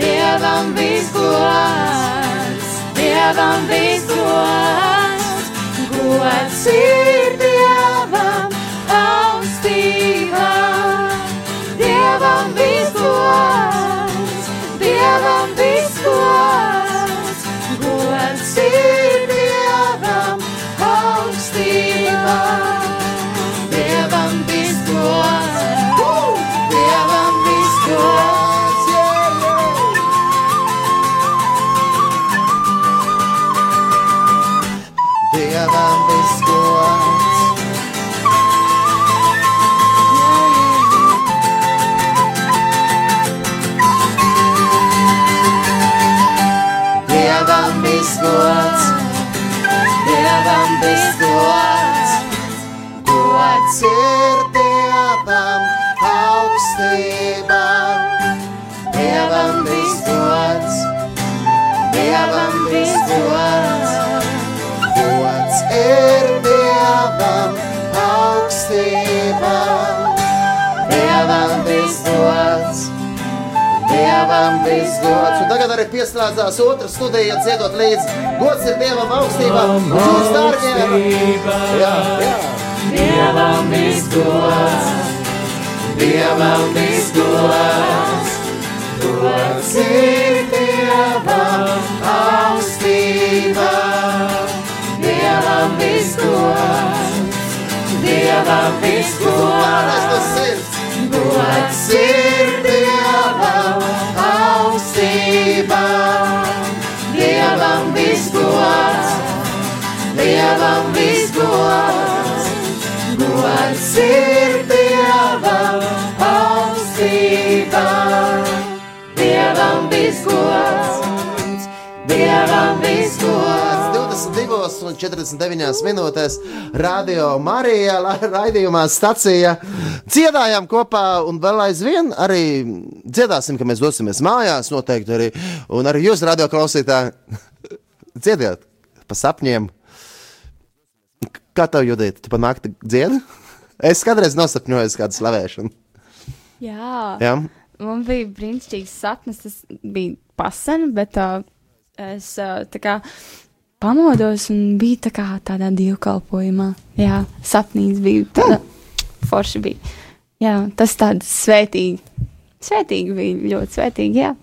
Dievam visgods, Dievam visgods. Gods ir Dievam augstībā. Dievam visgods, Dievam visgods. Un tagad arī pieslēdzās otra studija, dziedot līdzi. Gods ir Dievam augstībā. Jūs, dārgie, jā, jā. Dievam visgods, Dievam visgods. Gods ir Dievam augstībā. Dievam visgods. Gods ir Dievam augstībā. Dievam visgods, Dievam visgods. Gods ir Dievam augstībā. Dievam visgods, 22 un 49 minūtēs Radio Marija la- raidījumā stacija dziedājām kopā un vēl aizvien arī dziedāsim, ka mēs dosimies mājās noteikti arī. Un arī jūs, radio klausītāji, dziediet pa sapņiem. Kā tev judīt? Tu pa nakti dziedi? Es kādreiz nosapņoju kādu slavēšanu. Jā. Jā? Man bija brīnišķīgs sapnis, tas bija pasen, bet uh, es uh, tā kā pamodos un biju tā kā tādā dievkalpojumā. Jā, sapnīs bija tāda forši bija. Jā, tas tāds svētīgi. Svētīgi bija, ļoti svētīgi, jā.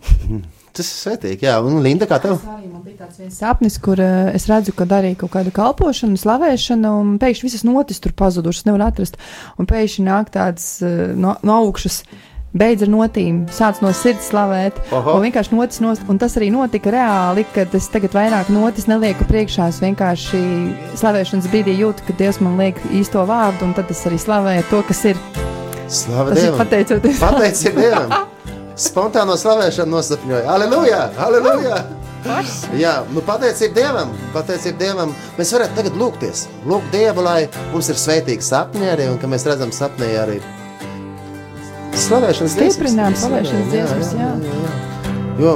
Tas ir svētīgi, jā. Un Linda, kā tev? Arī man bija tāds viens sapnis, kur uh, es redzu, ka darīju kaut kādu kalpošanu, slavēšanu, un pēkšņi visas notis tur pazudušas, nevar atrast. Un pēkšņi nāk tāds uh, no, no augšas. Beidz ar notīm, sāc no sirds slavēt. Oho. Un vienkārši notis nost, un tas arī notika reāli, kad es tagad vairāk notis nelieku priekšā. Es vienkārši slavēšanas brīdī jūtu, ka Dievs man liek īsto vārdu, un tad es arī slavēju to, kas ir. Ir Dievam! pateicoties. Pateicība Dievam! Spontāno slavēšanu nosapņoja. Aleluja! Aleluja! Jā, nu pateicība Dievam, pateicība Dievam. Mēs varētu tagad lūgties. Lūgt Dievu, lai mums ir svētīgi sapņi arī, un ka mēs redzam sapnī arī slavēšanas dziesmas. Mēs slavēšanas slavējam, jā, dziesmas, jā. jā, jā. Jo,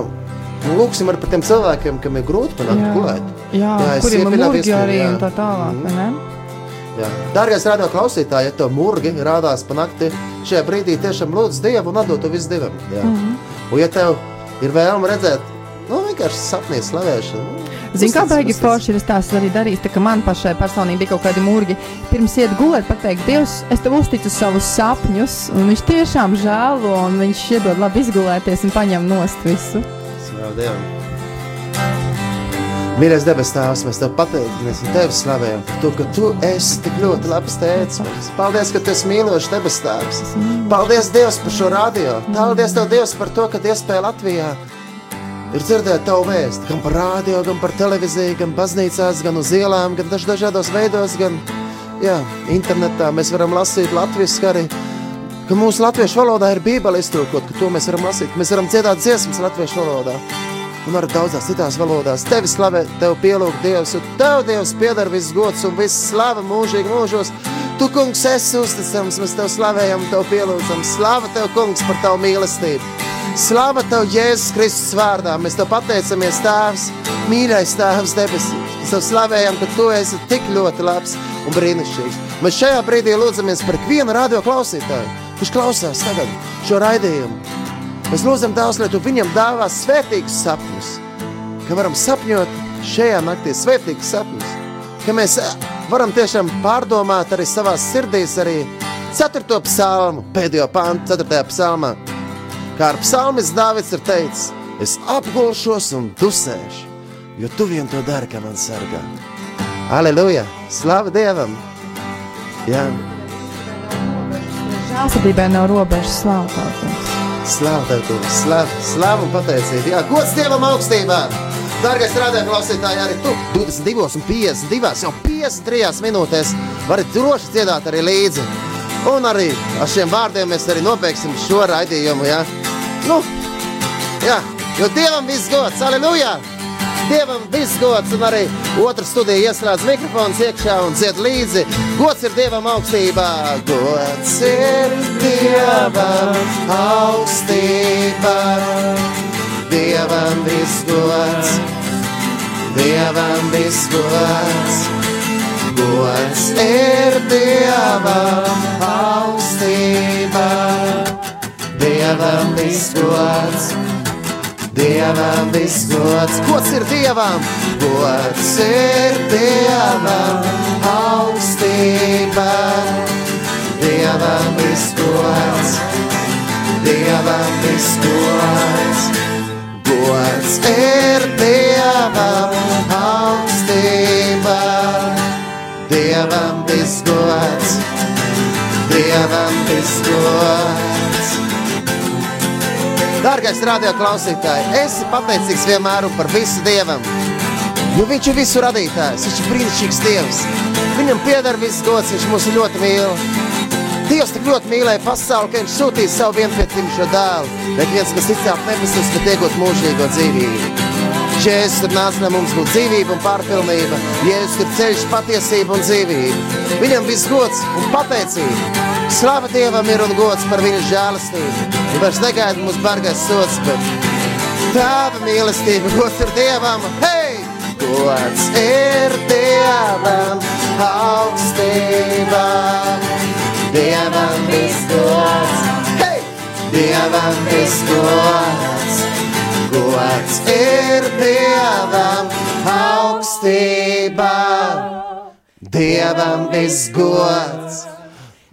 nu, lūksim par tiem cilvēkiem, kam ir grūti panākt gulēt. Jā, Jā, kuriem ir murgi arī un tā tālāk, vai ne? Jā. Dārgais radio klausītāj, ja tev murgi rādās pa nakti, šajā brīdī tiešām lūdz Dievu un atdod to visu Dievam. Jā. Mm Mhm. -hmm. Un ja tev ir vēlme redzēt, nu vienkārši sapnī slavēšanu. nu, Zini, kā baigi forši ir tas arī darījis, tā ka man pašai personīgi bija kaut kādi murgi. Pirms iet gulēt, pateikt, Dievs, es tev uzticu savus sapņus, un viņš tiešām žēlo, un viņš iedod labi izgulēties un paņem nost visu. Slavu Dievam. Mīļais debes Tēvs, mēs tev pateicamies un tevi slavējam par to, ka tu esi tik ļoti labs tēvs. Paldies, ka tu esi mīlošs debes Tēvs. Paldies, Dievs, par šo radio. Paldies, Tev, Dievs, par to, ka iespēja Latvijā ir dzirdēt tavu vēstu. Gan par radio, gan par televīziju, gan baznīcās, gan uz ielām, gan daž dažādos veidos, gan jā, internetā. Mēs varam lasīt latviešu arī. Ka mūsu latviešu valodā ir bībele iztulkot, ka to mēs varam lasīt. Mēs varam dziedāt dziesmas latviešu valodā un arī daudzās citās valodās. Tevi slavē, tev pielūgt Dievs, un tev Dievs pieder viss gods un viss slava mūžīgi mūžos. Tu, kungs, esi uzticams, mēs tev slavējam un tev pielūdzam. Slava tev, kungs, par tavu mīlestību. Slava tev, Jēzus Kristus vārdā. Mēs tev pateicamies, Tēvs, mīļais Tēvs debesīs. Mēs tev slavējam, ka tu esi tik ļoti labs un brīnišķīgs. Mēs šajā brīdī lūdzamies par ikvienu radio klausītāju, kurš klausās tagad šo raidījumu. Mēs lūdzam Dievu, lai tu viņam dāvā svētīgus sapņus, ka varam sapņot šajā naktī svētīgus sapņus, ka mēs eh, varam tiešām pārdomāt arī savā sirdīs, arī 4. psalmu, pēdējo pāntu, 4. psalmā. Kā ar psalmis Dāvids ir teicis, es apgulšos un dusēšu, jo tu vien to dari, kā man sargā. Aleluja! Slava Dievam! Jā, Žēlsirdībai nav robežas. Slavu tev, kungs, slavu, slavu un pateicību. Jā, gods Dievam augstībā! Dārgais rādījuma klausītāji, arī tu 22 un 52, jau 53 minūtēs vari droši dziedāt arī līdzi. Un arī ar šiem vārdiem mēs arī nobeigsim šo raidījumu, jā. Nu, jā, jo Dievam viss gods, aleluja! Dievam viss gods, un arī otrs studija ieslēdz mikrofons iekšā un dzied līdzi. Gods ir Dievam augstībā, gods ir Dievam augstībā. Dievam viss gods, Dievam viss gods. Gods ir Dievam augstībā. Dievam viss gods, Dievam viss gods. Gods ir Dievam, gods ir Dievam augstībā. Dievam viss gods, Dievam viss gods. Ir Dievam augstībā. Dievam viss gods, Dievam viss gods. Dārgais radio klausītāj, esi pateicīgs vienmēr par visu Dievam. Jo viņš ir visu radītājs, viņš ir brīnišķīgs Dievs. Viņam pieder viss gods, viņš mūs ļoti mīl. Dievs tik ļoti mīlēja pasauli, ka viņš sūtīja savu vienpiedzimušo dēlu, lai viens, kas ticāk nebesis, bet iegūt mūžīgo dzīvību. Jēzus tur nāca, lai mums būtu dzīvība un pārpilnība. Jēzus tur ceļš, patiesība un dzīvība. Viņam viss gods un pateicība. Slava Dievam ir un gods par viņa žēlastību. Un vairs negaida mums bargais sots, bet tāda mīlestība, gods ir Dievam. Hei! Gods ir Dievam augstībā. Dievam viss gods. Hei! Dievam viss gods. Gods ir Dievam augstībā. Dievam viss gods.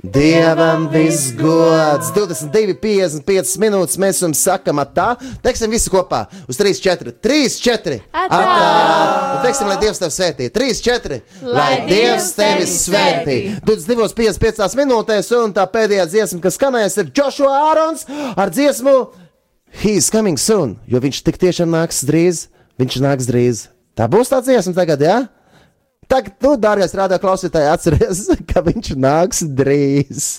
Dievam viss gods. 22, 55 minūtes mēs jums sakam, tā. Teiksim, visi kopā uz 3, 4, 3, 4. Atā! Un teiksim, lai Dievs tevi svētī. 3, 4. Lai Dievs tevi svētī. 22, 55 minūtēs, un tā pēdējā dziesma, kas skanēs, ir Joshua Ārons ar dziesmu He's coming soon, jo viņš tik tiešām nāks drīz. Viņš nāks drīz. Tā būs tā dziesma tagad, jā? Ja? Tagad, nu, dārgais rādā klausītāji, atcerieties, ka viņš nāks drīz.